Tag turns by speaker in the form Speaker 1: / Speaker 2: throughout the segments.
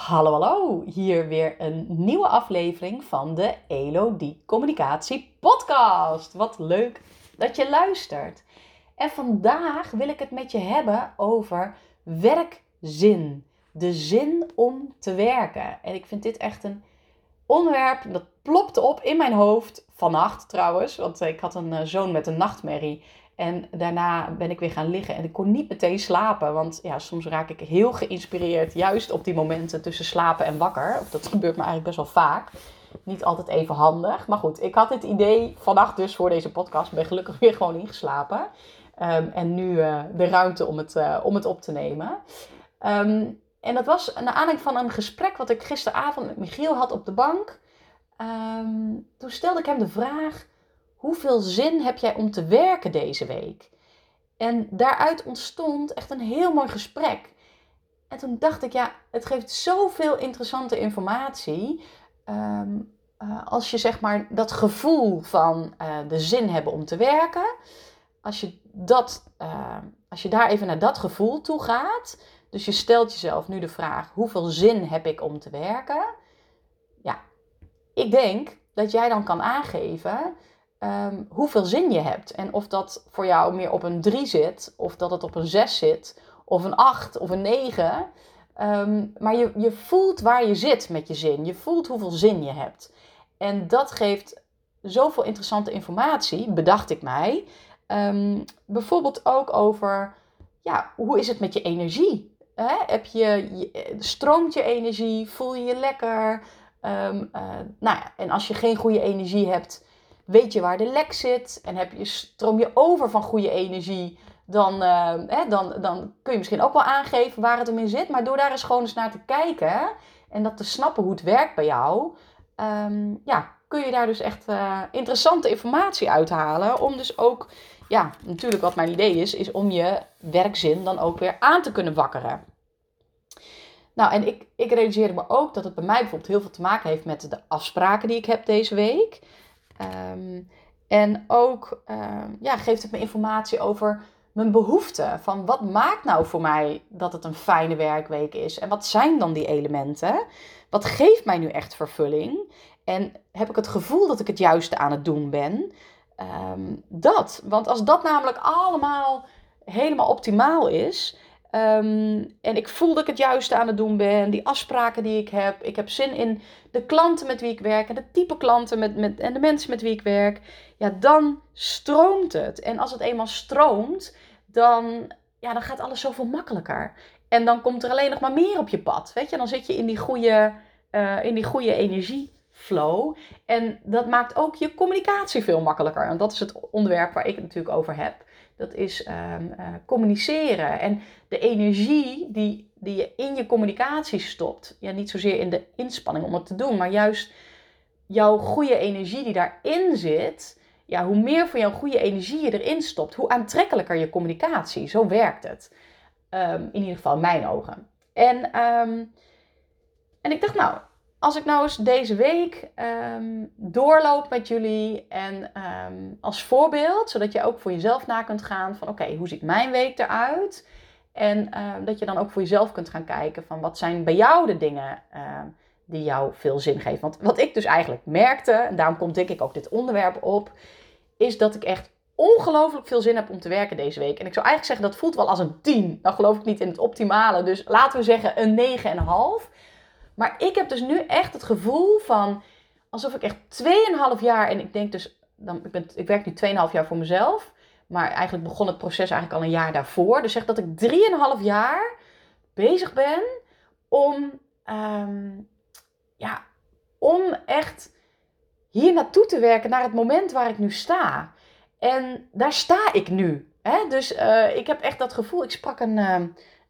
Speaker 1: Hallo, hallo. Hier weer een nieuwe aflevering van de Elodie Communicatie Podcast. Wat leuk dat je luistert. En vandaag wil ik het met je hebben over werkzin. De zin om te werken. En ik vind dit echt een onderwerp dat plopte op in mijn hoofd. Vannacht trouwens, want ik had een eh, zoon met een nachtmerrie. En daarna ben ik weer gaan liggen en ik kon niet meteen slapen. Want ja, soms raak ik heel geïnspireerd, juist op die momenten tussen slapen en wakker. Dat gebeurt me eigenlijk best wel vaak. Niet altijd even handig. Maar goed, ik had dit idee vannacht dus voor deze podcast. Ben gelukkig weer gewoon ingeslapen. Um, en nu uh, de ruimte om het, uh, om het op te nemen. Um, en dat was naar aanleiding van een gesprek wat ik gisteravond met Michiel had op de bank. Um, toen stelde ik hem de vraag hoeveel zin heb jij om te werken deze week? En daaruit ontstond echt een heel mooi gesprek. En toen dacht ik, ja, het geeft zoveel interessante informatie. Um, uh, als je zeg maar dat gevoel van uh, de zin hebben om te werken, als je, dat, uh, als je daar even naar dat gevoel toe gaat, dus je stelt jezelf nu de vraag: hoeveel zin heb ik om te werken? Ja, ik denk dat jij dan kan aangeven um, hoeveel zin je hebt. En of dat voor jou meer op een 3 zit, of dat het op een 6 zit, of een 8 of een 9. Um, ehm, maar je, je voelt waar je zit met je zin. Je voelt hoeveel zin je hebt. En dat geeft zoveel interessante informatie, bedacht ik mij. Um, bijvoorbeeld ook over, ja, hoe is het met je energie? Heb je, je, stroomt je energie? Voel je je lekker? Uh, nou ja, en als je geen goede energie hebt, weet je waar de lek zit en heb je, stroom je over van goede energie, dan, uh, hè, dan, dan kun je misschien ook wel aangeven waar het hem in zit. Maar door daar eens gewoon eens naar te kijken en dat te snappen hoe het werkt bij jou, um, ja, kun je daar dus echt uh, interessante informatie uithalen. Om dus ook, ja, natuurlijk wat mijn idee is, is om je werkzin dan ook weer aan te kunnen wakkeren. Nou, en ik, ik realiseerde me ook dat het bij mij bijvoorbeeld heel veel te maken heeft met de afspraken die ik heb deze week. Um, en ook uh, ja, geeft het me informatie over mijn behoeften. Van wat maakt nou voor mij dat het een fijne werkweek is? En wat zijn dan die elementen? Wat geeft mij nu echt vervulling? En heb ik het gevoel dat ik het juiste aan het doen ben? Um, dat. Want als dat namelijk allemaal helemaal optimaal is, Um, en ik voel dat ik het juiste aan het doen ben. Die afspraken die ik heb. Ik heb zin in de klanten met wie ik werk. En de type klanten met, met, en de mensen met wie ik werk. Ja, dan stroomt het. En als het eenmaal stroomt, dan, ja, dan gaat alles zoveel makkelijker. En dan komt er alleen nog maar meer op je pad. Weet je, dan zit je in die goede, uh, in die goede energieflow. En dat maakt ook je communicatie veel makkelijker. En dat is het onderwerp waar ik het natuurlijk over heb. Dat is um, uh, communiceren. En de energie die, die je in je communicatie stopt. Ja, niet zozeer in de inspanning om het te doen, maar juist jouw goede energie die daarin zit. Ja, hoe meer van jouw goede energie je erin stopt, hoe aantrekkelijker je communicatie. Zo werkt het. Um, in ieder geval mijn ogen. En, um, en ik dacht, nou, als ik nou eens deze week um, doorloop met jullie en um, als voorbeeld, zodat je ook voor jezelf na kunt gaan van oké, hoe ziet mijn week eruit? En uh, dat je dan ook voor jezelf kunt gaan kijken van wat zijn bij jou de dingen die jou veel zin geven. Want wat ik dus eigenlijk merkte, en daarom komt denk ik ook dit onderwerp op, is dat ik echt ongelooflijk veel zin heb om te werken deze week. En ik zou eigenlijk zeggen dat voelt wel als een 10. Dan geloof ik niet in het optimale. Dus laten we zeggen een 9,5. Maar ik heb dus nu echt het gevoel van alsof ik echt 2,5 jaar, en ik denk dus, dan, ik, ben, ik werk nu 2,5 jaar voor mezelf. Maar eigenlijk begon het proces eigenlijk al een jaar daarvoor. Dus zeg dat ik 3,5 jaar bezig ben om, um, ja, om echt hier naartoe te werken, naar het moment waar ik nu sta. En daar sta ik nu. Hè? Dus uh, ik heb echt dat gevoel. Ik sprak een, uh,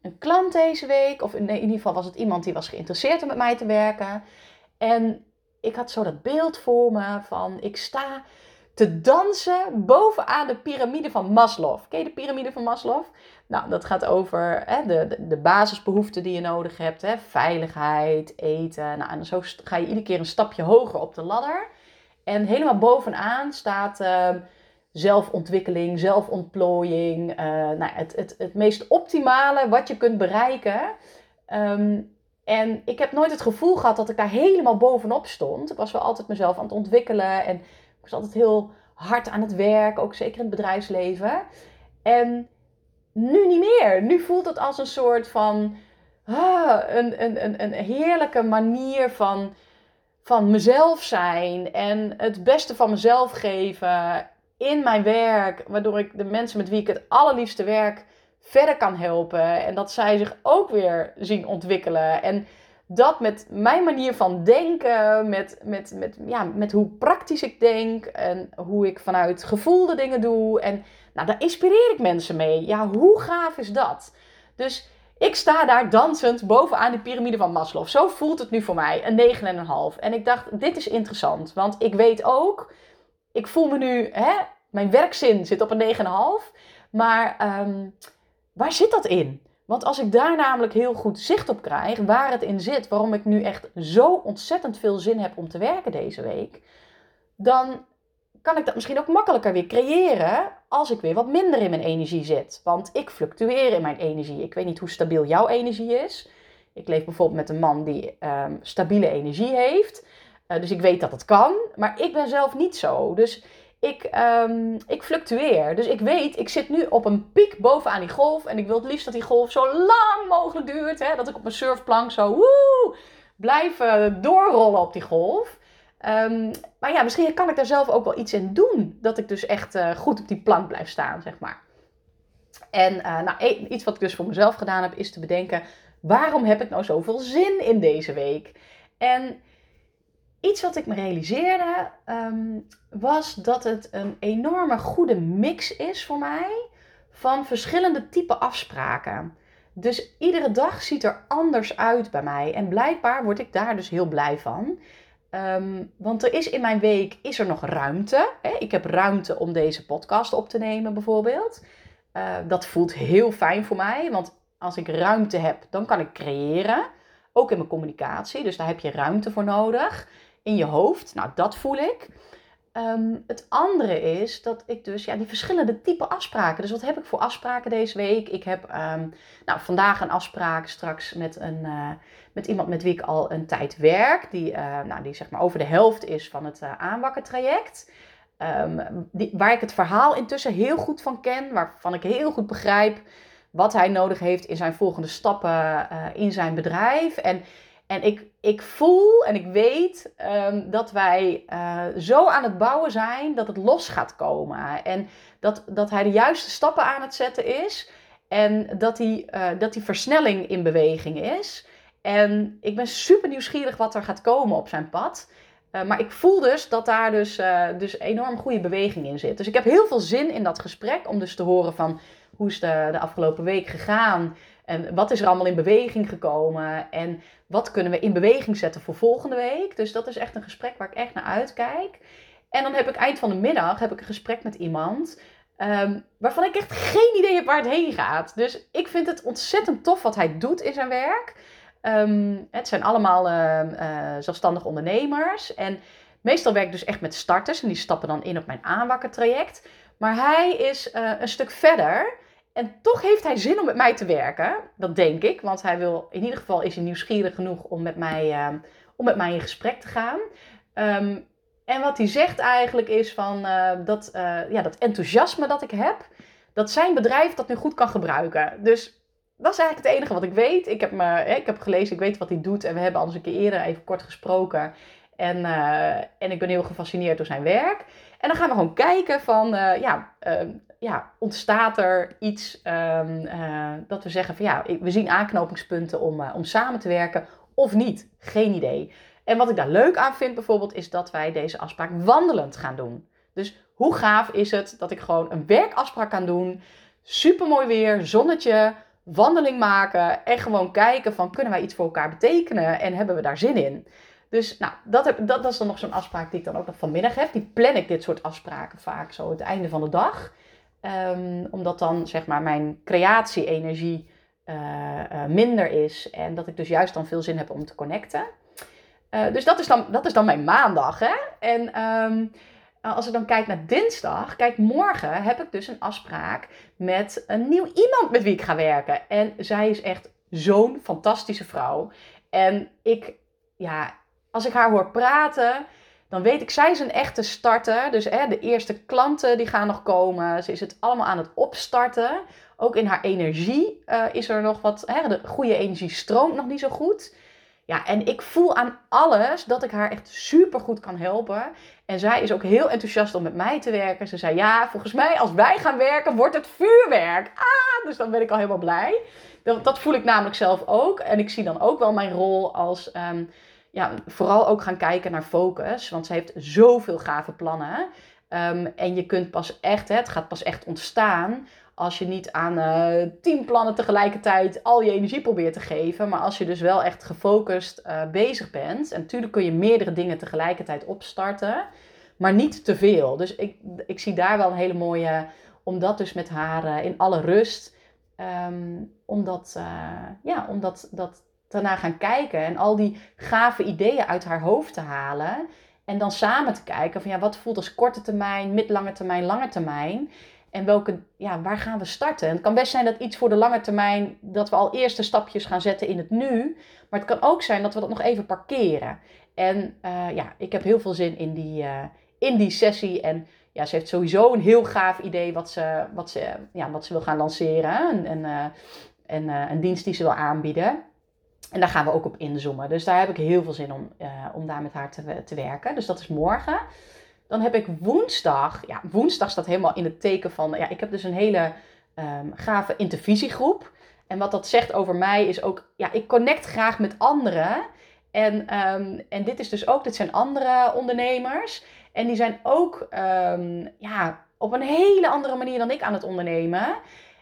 Speaker 1: een klant deze week. Of in, ieder geval was het iemand die was geïnteresseerd om met mij te werken. En ik had zo dat beeld voor me van ik sta te dansen bovenaan de piramide van Maslow. Ken je de piramide van Maslow? Nou, dat gaat over hè, de, de, basisbehoeften die je nodig hebt. Hè, veiligheid, eten. Nou, en zo ga je iedere keer een stapje hoger op de ladder. En helemaal bovenaan staat... Uh, zelfontwikkeling, zelfontplooiing. Uh, nou, het, het, het meest optimale wat je kunt bereiken. Um, En ik heb nooit het gevoel gehad dat ik daar helemaal bovenop stond. Ik was wel altijd mezelf aan het ontwikkelen en ik was altijd heel hard aan het werk, ook zeker in het bedrijfsleven. En nu niet meer. Nu voelt het als een soort van ah, een, een, een, een heerlijke manier van, van mezelf zijn en het beste van mezelf geven in mijn werk, waardoor ik de mensen met wie ik het allerliefste werk verder kan helpen en dat zij zich ook weer zien ontwikkelen. En dat met mijn manier van denken, met, met, met, ja, met hoe praktisch ik denk en hoe ik vanuit gevoel de dingen doe. En nou, daar inspireer ik mensen mee. Ja, hoe gaaf is dat? Dus ik sta daar dansend bovenaan de piramide van Maslow. Zo voelt het nu voor mij, een 9,5. En ik dacht, dit is interessant, want ik weet ook, ik voel me nu, hè, mijn werkzin zit op een 9,5. Maar ehm, waar zit dat in? Want als ik daar namelijk heel goed zicht op krijg, waar het in zit, waarom ik nu echt zo ontzettend veel zin heb om te werken deze week, dan kan ik dat misschien ook makkelijker weer creëren als ik weer wat minder in mijn energie zit. Want ik fluctueer in mijn energie. Ik weet niet hoe stabiel jouw energie is. Ik leef bijvoorbeeld met een man die um, stabiele energie heeft. Uh, dus ik weet dat het kan. Maar ik ben zelf niet zo. Dus ik, um, ik fluctueer. Dus ik weet, ik zit nu op een piek bovenaan die golf. En ik wil het liefst dat die golf zo lang mogelijk duurt. Hè? Dat ik op mijn surfplank zo woe, blijf doorrollen op die golf. Um, maar ja, misschien kan ik daar zelf ook wel iets in doen. Dat ik dus echt uh, goed op die plank blijf staan, zeg maar. En nou, e-, iets wat ik dus voor mezelf gedaan heb, is te bedenken: waarom heb ik nou zoveel zin in deze week? En iets wat ik me realiseerde, um, was dat het een enorme goede mix is voor mij van verschillende type afspraken. Dus iedere dag ziet er anders uit bij mij. En blijkbaar word ik daar dus heel blij van. Um, want er is in mijn week is er nog ruimte. Hè? Ik heb ruimte om deze podcast op te nemen, bijvoorbeeld. Uh, dat voelt heel fijn voor mij. Want als ik ruimte heb, dan kan ik creëren. Ook in mijn communicatie. Dus daar heb je ruimte voor nodig. In je hoofd. Nou, dat voel ik. Um, het andere is dat ik dus ja, die verschillende type afspraken. Dus wat heb ik voor afspraken deze week? Ik heb um, nou, vandaag een afspraak straks met, een, uh, met iemand met wie ik al een tijd werk. Die, uh, nou, die zeg maar over de helft is van het uh, aanwakkertraject. Um, die, waar ik het verhaal intussen heel goed van ken. Waarvan ik heel goed begrijp wat hij nodig heeft in zijn volgende stappen in zijn bedrijf. En en ik, ik voel en ik weet um, dat wij uh, zo aan het bouwen zijn dat het los gaat komen. En dat, dat hij de juiste stappen aan het zetten is. En dat die, uh, dat die versnelling in beweging is. En ik ben super nieuwsgierig wat er gaat komen op zijn pad. Uh, maar ik voel dus dat daar dus, dus enorm goede beweging in zit. Dus ik heb heel veel zin in dat gesprek om dus te horen van hoe is de, de afgelopen week gegaan. En wat is er allemaal in beweging gekomen? En wat kunnen we in beweging zetten voor volgende week? Dus dat is echt een gesprek waar ik echt naar uitkijk. En dan heb ik eind van de middag heb ik een gesprek met iemand. Um, waarvan ik echt geen idee heb waar het heen gaat. Dus ik vind het ontzettend tof wat hij doet in zijn werk. Um, het zijn allemaal uh, uh, zelfstandige ondernemers. En meestal werk ik dus echt met starters. En die stappen dan in op mijn aanwakkertraject. Maar hij is uh, een stuk verder. En toch heeft hij zin om met mij te werken. Dat denk ik. Want hij wil, in ieder geval is hij nieuwsgierig genoeg om met mij, uh, om met mij in gesprek te gaan. Um, en wat hij zegt eigenlijk is van uh, dat, uh, ja, dat enthousiasme dat ik heb. Dat zijn bedrijf dat nu goed kan gebruiken. Dus dat is eigenlijk het enige wat ik weet. Ik heb, me, ik heb gelezen, ik weet wat hij doet. En we hebben al eens een keer eerder even kort gesproken. En, uh, en ik ben heel gefascineerd door zijn werk. En dan gaan we gewoon kijken van, ja, uh, ja, ontstaat er iets um, dat we zeggen van ja, we zien aanknopingspunten om, om samen te werken of niet? Geen idee. En wat ik daar leuk aan vind bijvoorbeeld is dat wij deze afspraak wandelend gaan doen. Dus hoe gaaf is het dat ik gewoon een werkafspraak kan doen, super mooi weer, zonnetje, wandeling maken en gewoon kijken van kunnen wij iets voor elkaar betekenen en hebben we daar zin in? Dus nou, dat, heb, dat, dat is dan nog zo'n afspraak die ik dan ook nog vanmiddag heb. Die plan ik dit soort afspraken vaak zo het einde van de dag. Um, omdat dan zeg maar mijn creatie-energie uh, uh, minder is. En dat ik dus juist dan veel zin heb om te connecten. Uh, dus dat is, dan, dat is dan mijn maandag. Hè? En um, als ik dan kijk naar dinsdag, kijk, morgen heb ik dus een afspraak met een nieuw iemand met wie ik ga werken. En zij is echt zo'n fantastische vrouw. En ik, ja, als ik haar hoor praten, dan weet ik, zij is een echte starter. Dus hè, de eerste klanten die gaan nog komen. Ze is het allemaal aan het opstarten. Ook in haar energie uh, is er nog wat, hè, de goede energie stroomt nog niet zo goed. Ja, en ik voel aan alles dat ik haar echt super goed kan helpen. En zij is ook heel enthousiast om met mij te werken. Ze zei: Ja, volgens mij als wij gaan werken, wordt het vuurwerk. Ah, dus dan ben ik al helemaal blij. Dat, dat voel ik namelijk zelf ook. En ik zie dan ook wel mijn rol als. Um, ja, vooral ook gaan kijken naar focus. Want ze heeft zoveel gave plannen. Um, en je kunt pas echt, hè, het gaat pas echt ontstaan als je niet aan uh, tien plannen tegelijkertijd al je energie probeert te geven. Maar als je dus wel echt gefocust uh, bezig bent. En natuurlijk kun je meerdere dingen tegelijkertijd opstarten. Maar niet te veel. Dus ik, ik zie daar wel een hele mooie. Om dat dus met haar uh, in alle rust. Um, om dat, ja, om dat, dat daarna gaan kijken. En al die gave ideeën uit haar hoofd te halen. En dan samen te kijken van ja, wat voelt als korte termijn, middellange termijn, lange termijn. En welke, ja, waar gaan we starten? En het kan best zijn dat iets voor de lange termijn, dat we al eerste stapjes gaan zetten in het nu. Maar het kan ook zijn dat we dat nog even parkeren. En uh, ja, ik heb heel veel zin in die, uh, in die sessie. En ja, ze heeft sowieso een heel gaaf idee wat ze, wat ze, ja, wat ze wil gaan lanceren. En, en, uh, en een dienst die ze wil aanbieden. En daar gaan we ook op inzoomen. Dus daar heb ik heel veel zin om, om daar met haar te, te werken. Dus dat is morgen. Dan heb ik woensdag, ja, woensdag staat helemaal in het teken van, ja, ik heb dus een hele um, gave intervisiegroep. En wat dat zegt over mij is ook, ja, ik connect graag met anderen. En, um, en dit is dus ook, dit zijn andere ondernemers. En die zijn ook um, ja, op een hele andere manier dan ik aan het ondernemen.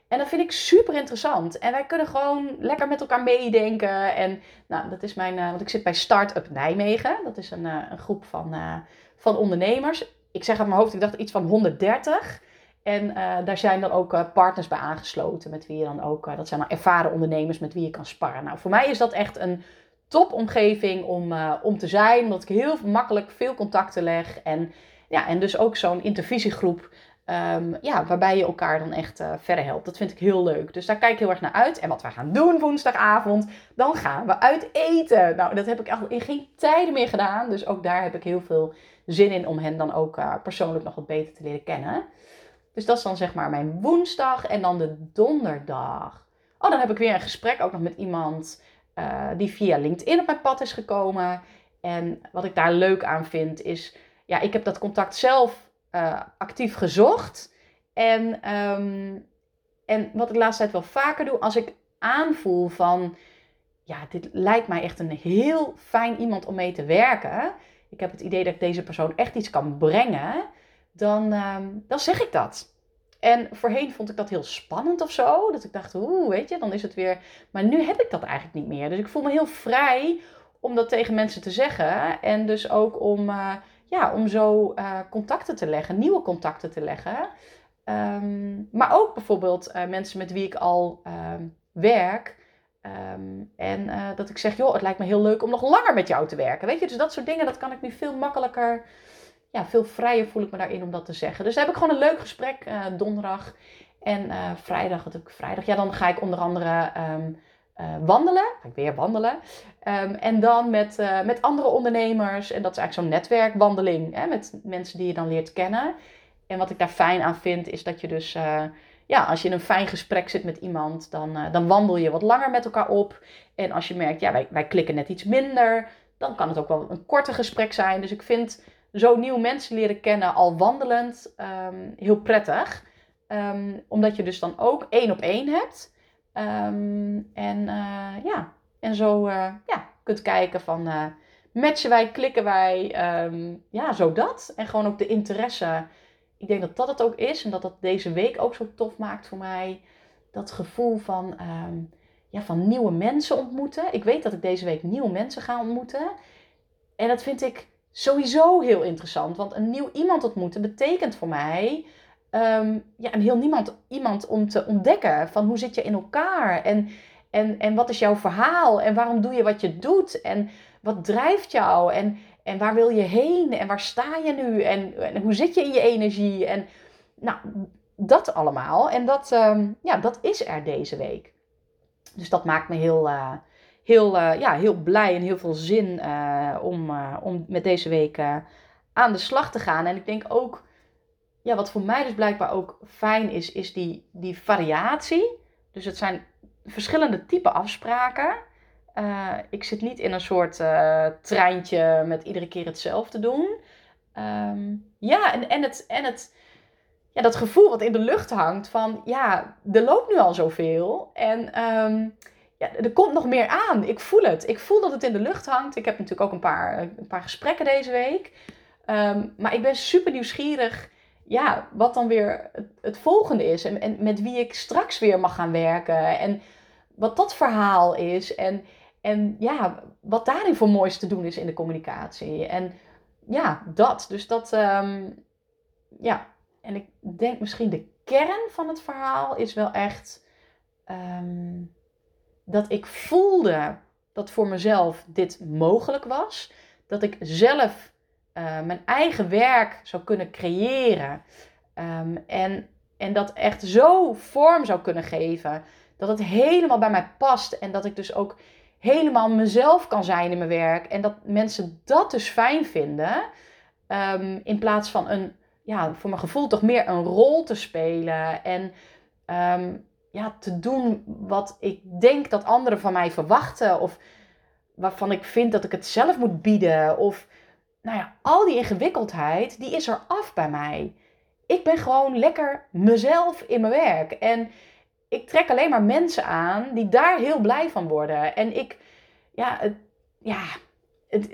Speaker 1: En dat vind ik super interessant. En wij kunnen gewoon lekker met elkaar meedenken. En nou, dat is mijn, uh, want ik zit bij Startup Nijmegen. Dat is een, uh, een groep van, uh, van ondernemers. Ik zeg uit mijn hoofd, ik dacht iets van 130. En daar zijn dan ook partners bij aangesloten, met wie je dan ook, dat zijn dan ervaren ondernemers met wie je kan sparren. Nou, voor mij is dat echt een topomgeving om, om te zijn, omdat ik heel makkelijk veel contacten leg. En, ja, en dus ook zo'n intervisiegroep, um, ja, waarbij je elkaar dan echt verder helpt. Dat vind ik heel leuk. Dus daar kijk ik heel erg naar uit. En wat we gaan doen woensdagavond, dan gaan we uit eten. Nou, dat heb ik echt in geen tijden meer gedaan. Dus ook daar heb ik heel veel zin in om hen dan ook uh, persoonlijk nog wat beter te leren kennen. Dus dat is dan zeg maar mijn woensdag en dan de donderdag. Oh, dan heb ik weer een gesprek ook nog met iemand uh, die via LinkedIn op mijn pad is gekomen. En wat ik daar leuk aan vind is, ja, ik heb dat contact zelf uh, actief gezocht. En, um, en wat ik de laatste tijd wel vaker doe, als ik aanvoel van, ja, dit lijkt mij echt een heel fijn iemand om mee te werken ik heb het idee dat ik deze persoon echt iets kan brengen, dan, uh, dan zeg ik dat. En voorheen vond ik dat heel spannend of zo. Dat ik dacht, oeh, weet je, dan is het weer. Maar nu heb ik dat eigenlijk niet meer. Dus ik voel me heel vrij om dat tegen mensen te zeggen. En dus ook om, uh, ja, om zo uh, contacten te leggen, nieuwe contacten te leggen. Um, maar ook bijvoorbeeld uh, mensen met wie ik al ehm, werk. Um, en uh, dat ik zeg, joh, het lijkt me heel leuk om nog langer met jou te werken. Weet je, dus dat soort dingen, dat kan ik nu veel makkelijker, ja, veel vrijer voel ik me daarin om dat te zeggen. Dus daar heb ik gewoon een leuk gesprek donderdag. En vrijdag, wat heb ik vrijdag? Ja, dan ga ik onder andere um, wandelen. Ik weer wandelen. Um, en dan met, met andere ondernemers. En dat is eigenlijk zo'n netwerkwandeling. Hè, met mensen die je dan leert kennen. En wat ik daar fijn aan vind, is dat je dus ja, als je in een fijn gesprek zit met iemand, dan, dan wandel je wat langer met elkaar op. En als je merkt, ja, wij, wij klikken net iets minder, dan kan het ook wel een korter gesprek zijn. Dus ik vind zo nieuwe mensen leren kennen al wandelend um, heel prettig. Um, omdat je dus dan ook één op één hebt. Um, en uh, ja, en zo uh, ja, kunt kijken van matchen wij, klikken wij, ja, zo dat. En gewoon ook de interesse ik denk dat dat het ook is en dat dat deze week ook zo tof maakt voor mij. Dat gevoel van, um, ja, van nieuwe mensen ontmoeten. Ik weet dat ik deze week nieuwe mensen ga ontmoeten. En dat vind ik sowieso heel interessant. Want een nieuw iemand ontmoeten betekent voor mij um, ja, een heel niemand, iemand om te ontdekken van hoe zit je in elkaar. En, en, en wat is jouw verhaal? En waarom doe je wat je doet? En wat drijft jou? En, en waar wil je heen? En waar sta je nu? En, en hoe zit je in je energie? En nou, dat allemaal. En dat, um, ja, dat is er deze week. Dus dat maakt me heel, uh, heel, ja, heel blij en heel veel zin om, om met deze week aan de slag te gaan. En ik denk ook, ja, wat voor mij dus blijkbaar ook fijn is, is die, die variatie. Dus het zijn verschillende type afspraken. Uh, ik zit niet in een soort uh, treintje met iedere keer hetzelfde doen. Um, ja, en, en, het, en het, ja, dat gevoel wat in de lucht hangt van, ja, er loopt nu al zoveel. En um, ja, er komt nog meer aan. Ik voel het. Ik voel dat het in de lucht hangt. Ik heb natuurlijk ook een paar, een paar gesprekken deze week. Um, maar ik ben super nieuwsgierig ja, wat dan weer het, het volgende is. En, en, met wie ik straks weer mag gaan werken. En wat dat verhaal is. En, en ja, wat daarin voor moois te doen is in de communicatie. En ja, dat. Dus dat, um, ja. En ik denk misschien de kern van het verhaal is wel echt um, dat ik voelde dat voor mezelf dit mogelijk was. Dat ik zelf uh, mijn eigen werk zou kunnen creëren. Um, en, en dat echt zo vorm zou kunnen geven. Dat het helemaal bij mij past. En dat ik dus ook helemaal mezelf kan zijn in mijn werk. En dat mensen dat dus fijn vinden. Um, in plaats van een, ja, voor mijn gevoel toch meer een rol te spelen. En um, ja, te doen wat ik denk dat anderen van mij verwachten. Of waarvan ik vind dat ik het zelf moet bieden. Of nou ja, al die ingewikkeldheid, die is er af bij mij. Ik ben gewoon lekker mezelf in mijn werk. En ik trek alleen maar mensen aan die daar heel blij van worden. En ik, ja, het, ja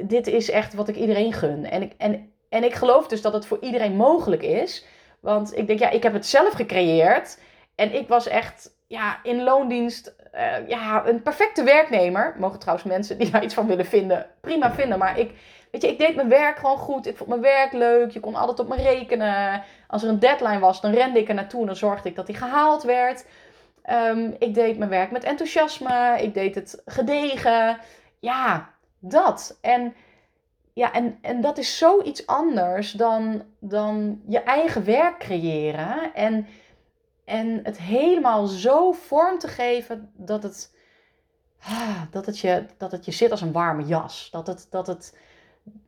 Speaker 1: dit is echt wat ik iedereen gun. En ik, en, en ik geloof dus dat het voor iedereen mogelijk is. Want ik denk, ja, ik heb het zelf gecreëerd. En ik was echt ja, in loondienst uh, ja, een perfecte werknemer. Mogen trouwens mensen die daar iets van willen vinden, prima vinden. Maar ik, weet je, ik deed mijn werk gewoon goed. Ik vond mijn werk leuk. Je kon altijd op me rekenen. Als er een deadline was, dan rende ik er naartoe en dan zorgde ik dat die gehaald werd. Um, ik deed mijn werk met enthousiasme. Ik deed het gedegen. Ja, dat. En, ja, en, en dat is zoiets anders dan, dan je eigen werk creëren. En en het helemaal zo vorm te geven dat het, ah, dat het, je, dat het je zit als een warme jas. Dat het, dat, het,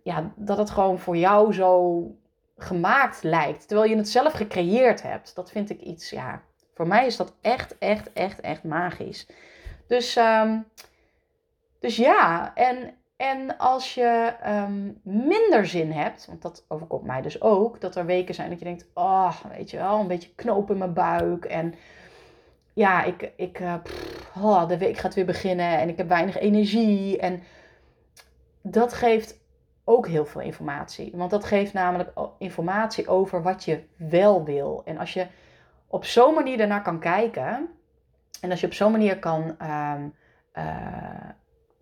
Speaker 1: ja, dat het gewoon voor jou zo gemaakt lijkt. Terwijl je het zelf gecreëerd hebt. Dat vind ik iets, ja. Voor mij is dat echt, echt, echt, echt magisch. Dus, um, dus ja, en, en als je um, minder zin hebt, want dat overkomt mij dus ook, dat er weken zijn dat je denkt, oh, weet je wel, een beetje knoop in mijn buik. En ja, ik, ik, uh, pff, oh, de week gaat weer beginnen en ik heb weinig energie. En dat geeft ook heel veel informatie. Want dat geeft namelijk informatie over wat je wel wil. En als je op zo'n manier daarnaar kan kijken, en als je op zo'n manier kan. Um, uh,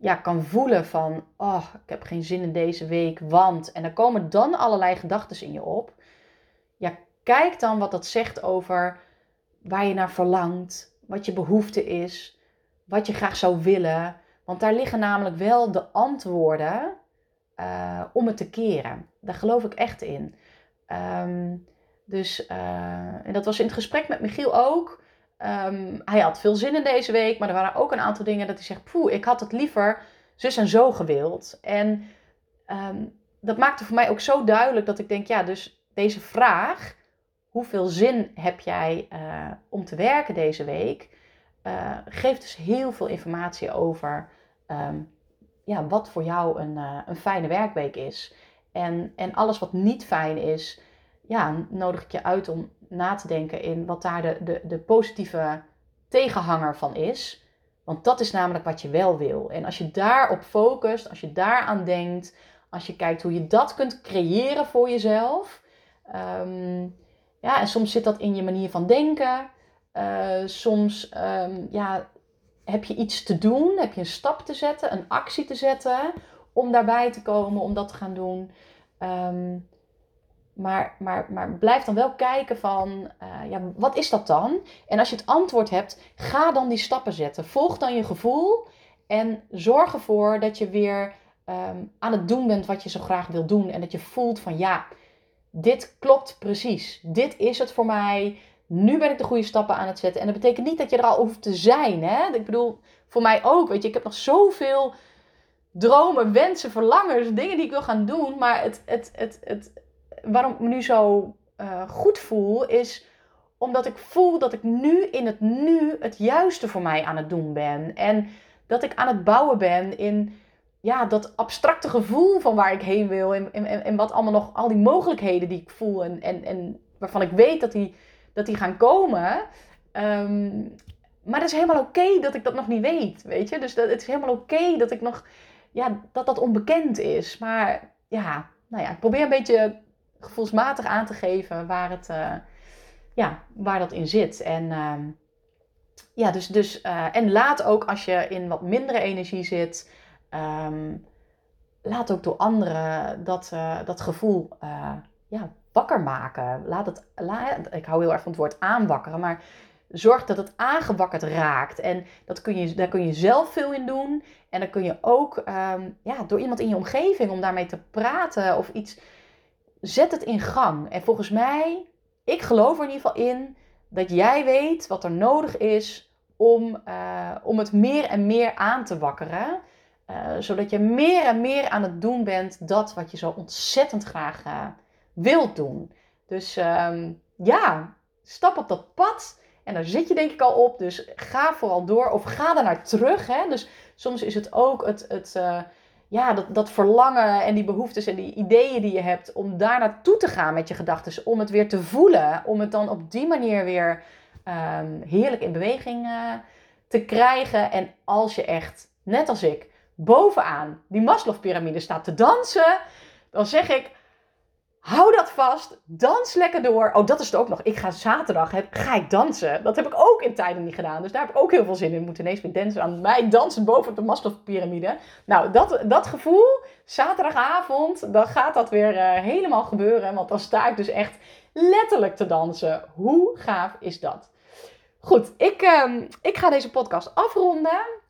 Speaker 1: ja, kan voelen van, oh, ik heb geen zin in deze week, want. En er komen dan allerlei gedachten in je op. Ja, kijk dan wat dat zegt over waar je naar verlangt, wat je behoefte is, wat je graag zou willen. Want daar liggen namelijk wel de antwoorden uh, om het te keren. Daar geloof ik echt in. Um, dus, uh, en dat was in het gesprek met Michiel ook. Um, hij had veel zin in deze week, maar er waren ook een aantal dingen dat hij zegt: Poeh, ik had het liever zus en zo gewild. En um, dat maakte voor mij ook zo duidelijk dat ik denk: ja, dus deze vraag, hoeveel zin heb jij uh, om te werken deze week, uh, geeft dus heel veel informatie over um, ja, wat voor jou een, uh, een fijne werkweek is. En, en alles wat niet fijn is, ja, nodig ik je uit om na te denken in wat daar de, de, de positieve tegenhanger van is. Want dat is namelijk wat je wel wil. En als je daarop focust, als je daaraan denkt, als je kijkt hoe je dat kunt creëren voor jezelf. Um, ja, en soms zit dat in je manier van denken. Uh, soms um, ja, heb je iets te doen, heb je een stap te zetten, een actie te zetten om daarbij te komen, om dat te gaan doen. Um, maar, maar, maar blijf dan wel kijken van, uh, ja, wat is dat dan? En als je het antwoord hebt, ga dan die stappen zetten. Volg dan je gevoel en zorg ervoor dat je weer um, aan het doen bent wat je zo graag wil doen. En dat je voelt van, ja, dit klopt precies. Dit is het voor mij. Nu ben ik de goede stappen aan het zetten. En dat betekent niet dat je er al hoeft te zijn. Hè? Ik bedoel, voor mij ook. Weet je, ik heb nog zoveel dromen, wensen, verlangens, dingen die ik wil gaan doen. Maar het, het, het, het, waarom ik me nu zo uh, goed voel, is omdat ik voel dat ik nu in het nu het juiste voor mij aan het doen ben. En dat ik aan het bouwen ben in ja, dat abstracte gevoel van waar ik heen wil. En, en, en wat allemaal nog, al die mogelijkheden die ik voel. En, en, en waarvan ik weet dat die, dat die gaan komen. Um, maar het is helemaal oké dat ik dat nog niet weet, weet je. Dus dat, het is helemaal oké dat ik nog, ja, dat dat onbekend is. Maar ja, nou ja, ik probeer een beetje gevoelsmatig aan te geven waar het, uh, ja, waar dat in zit. En uh, ja, dus, dus uh, en laat ook als je in wat mindere energie zit, um, laat ook door anderen dat, uh, dat gevoel ja, wakker maken. Laat het, ik hou heel erg van het woord aanwakkeren, maar zorg dat het aangewakkerd raakt. En dat kun je, daar kun je zelf veel in doen. En dan kun je ook um, ja, door iemand in je omgeving om daarmee te praten of iets. Zet het in gang. En volgens mij, ik geloof er in ieder geval in dat jij weet wat er nodig is om, uh, om het meer en meer aan te wakkeren. Uh, zodat je meer en meer aan het doen bent dat wat je zo ontzettend graag uh, wilt doen. Dus um, ja, stap op dat pad. En daar zit je denk ik al op. Dus ga vooral door. Of ga er naar terug. Hè? Dus soms is het ook het, het, ja, dat, dat verlangen en die behoeftes en die ideeën die je hebt. Om daar naartoe te gaan met je gedachten. Om het weer te voelen. Om het dan op die manier weer um, heerlijk in beweging uh, te krijgen. En als je echt, net als ik, bovenaan die Maslow-pyramide staat te dansen. Dan zeg ik, Hou dat vast. Dans lekker door. Oh, dat is het ook nog. Ik ga zaterdag ga ik dansen. Dat heb ik ook in tijden niet gedaan. Dus daar heb ik ook heel veel zin in. Moet ineens weer dansen aan mij dansen boven op de Maslow-pyramide. Nou, dat, dat gevoel, zaterdagavond, dan gaat dat weer uh, helemaal gebeuren. Want dan sta ik dus echt letterlijk te dansen. Hoe gaaf is dat? Goed, ik, um, ik ga deze podcast afronden.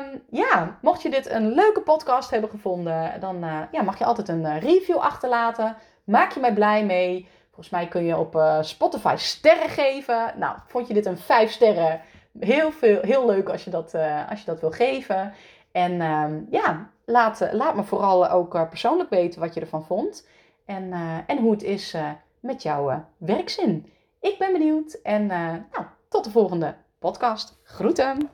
Speaker 1: Um, ja, mocht je dit een leuke podcast hebben gevonden, dan uh, ja, mag je altijd een uh, review achterlaten. Maak je mij blij mee. Volgens mij kun je op uh, Spotify sterren geven. Nou, vond je dit een 5 sterren? Heel, veel, heel leuk als je dat, als je dat wil geven. En um, ja, laat, laat me vooral ook persoonlijk weten wat je ervan vond. En, en hoe het is met jouw werkzin. Ik ben benieuwd. En nou, tot de volgende podcast. Groeten!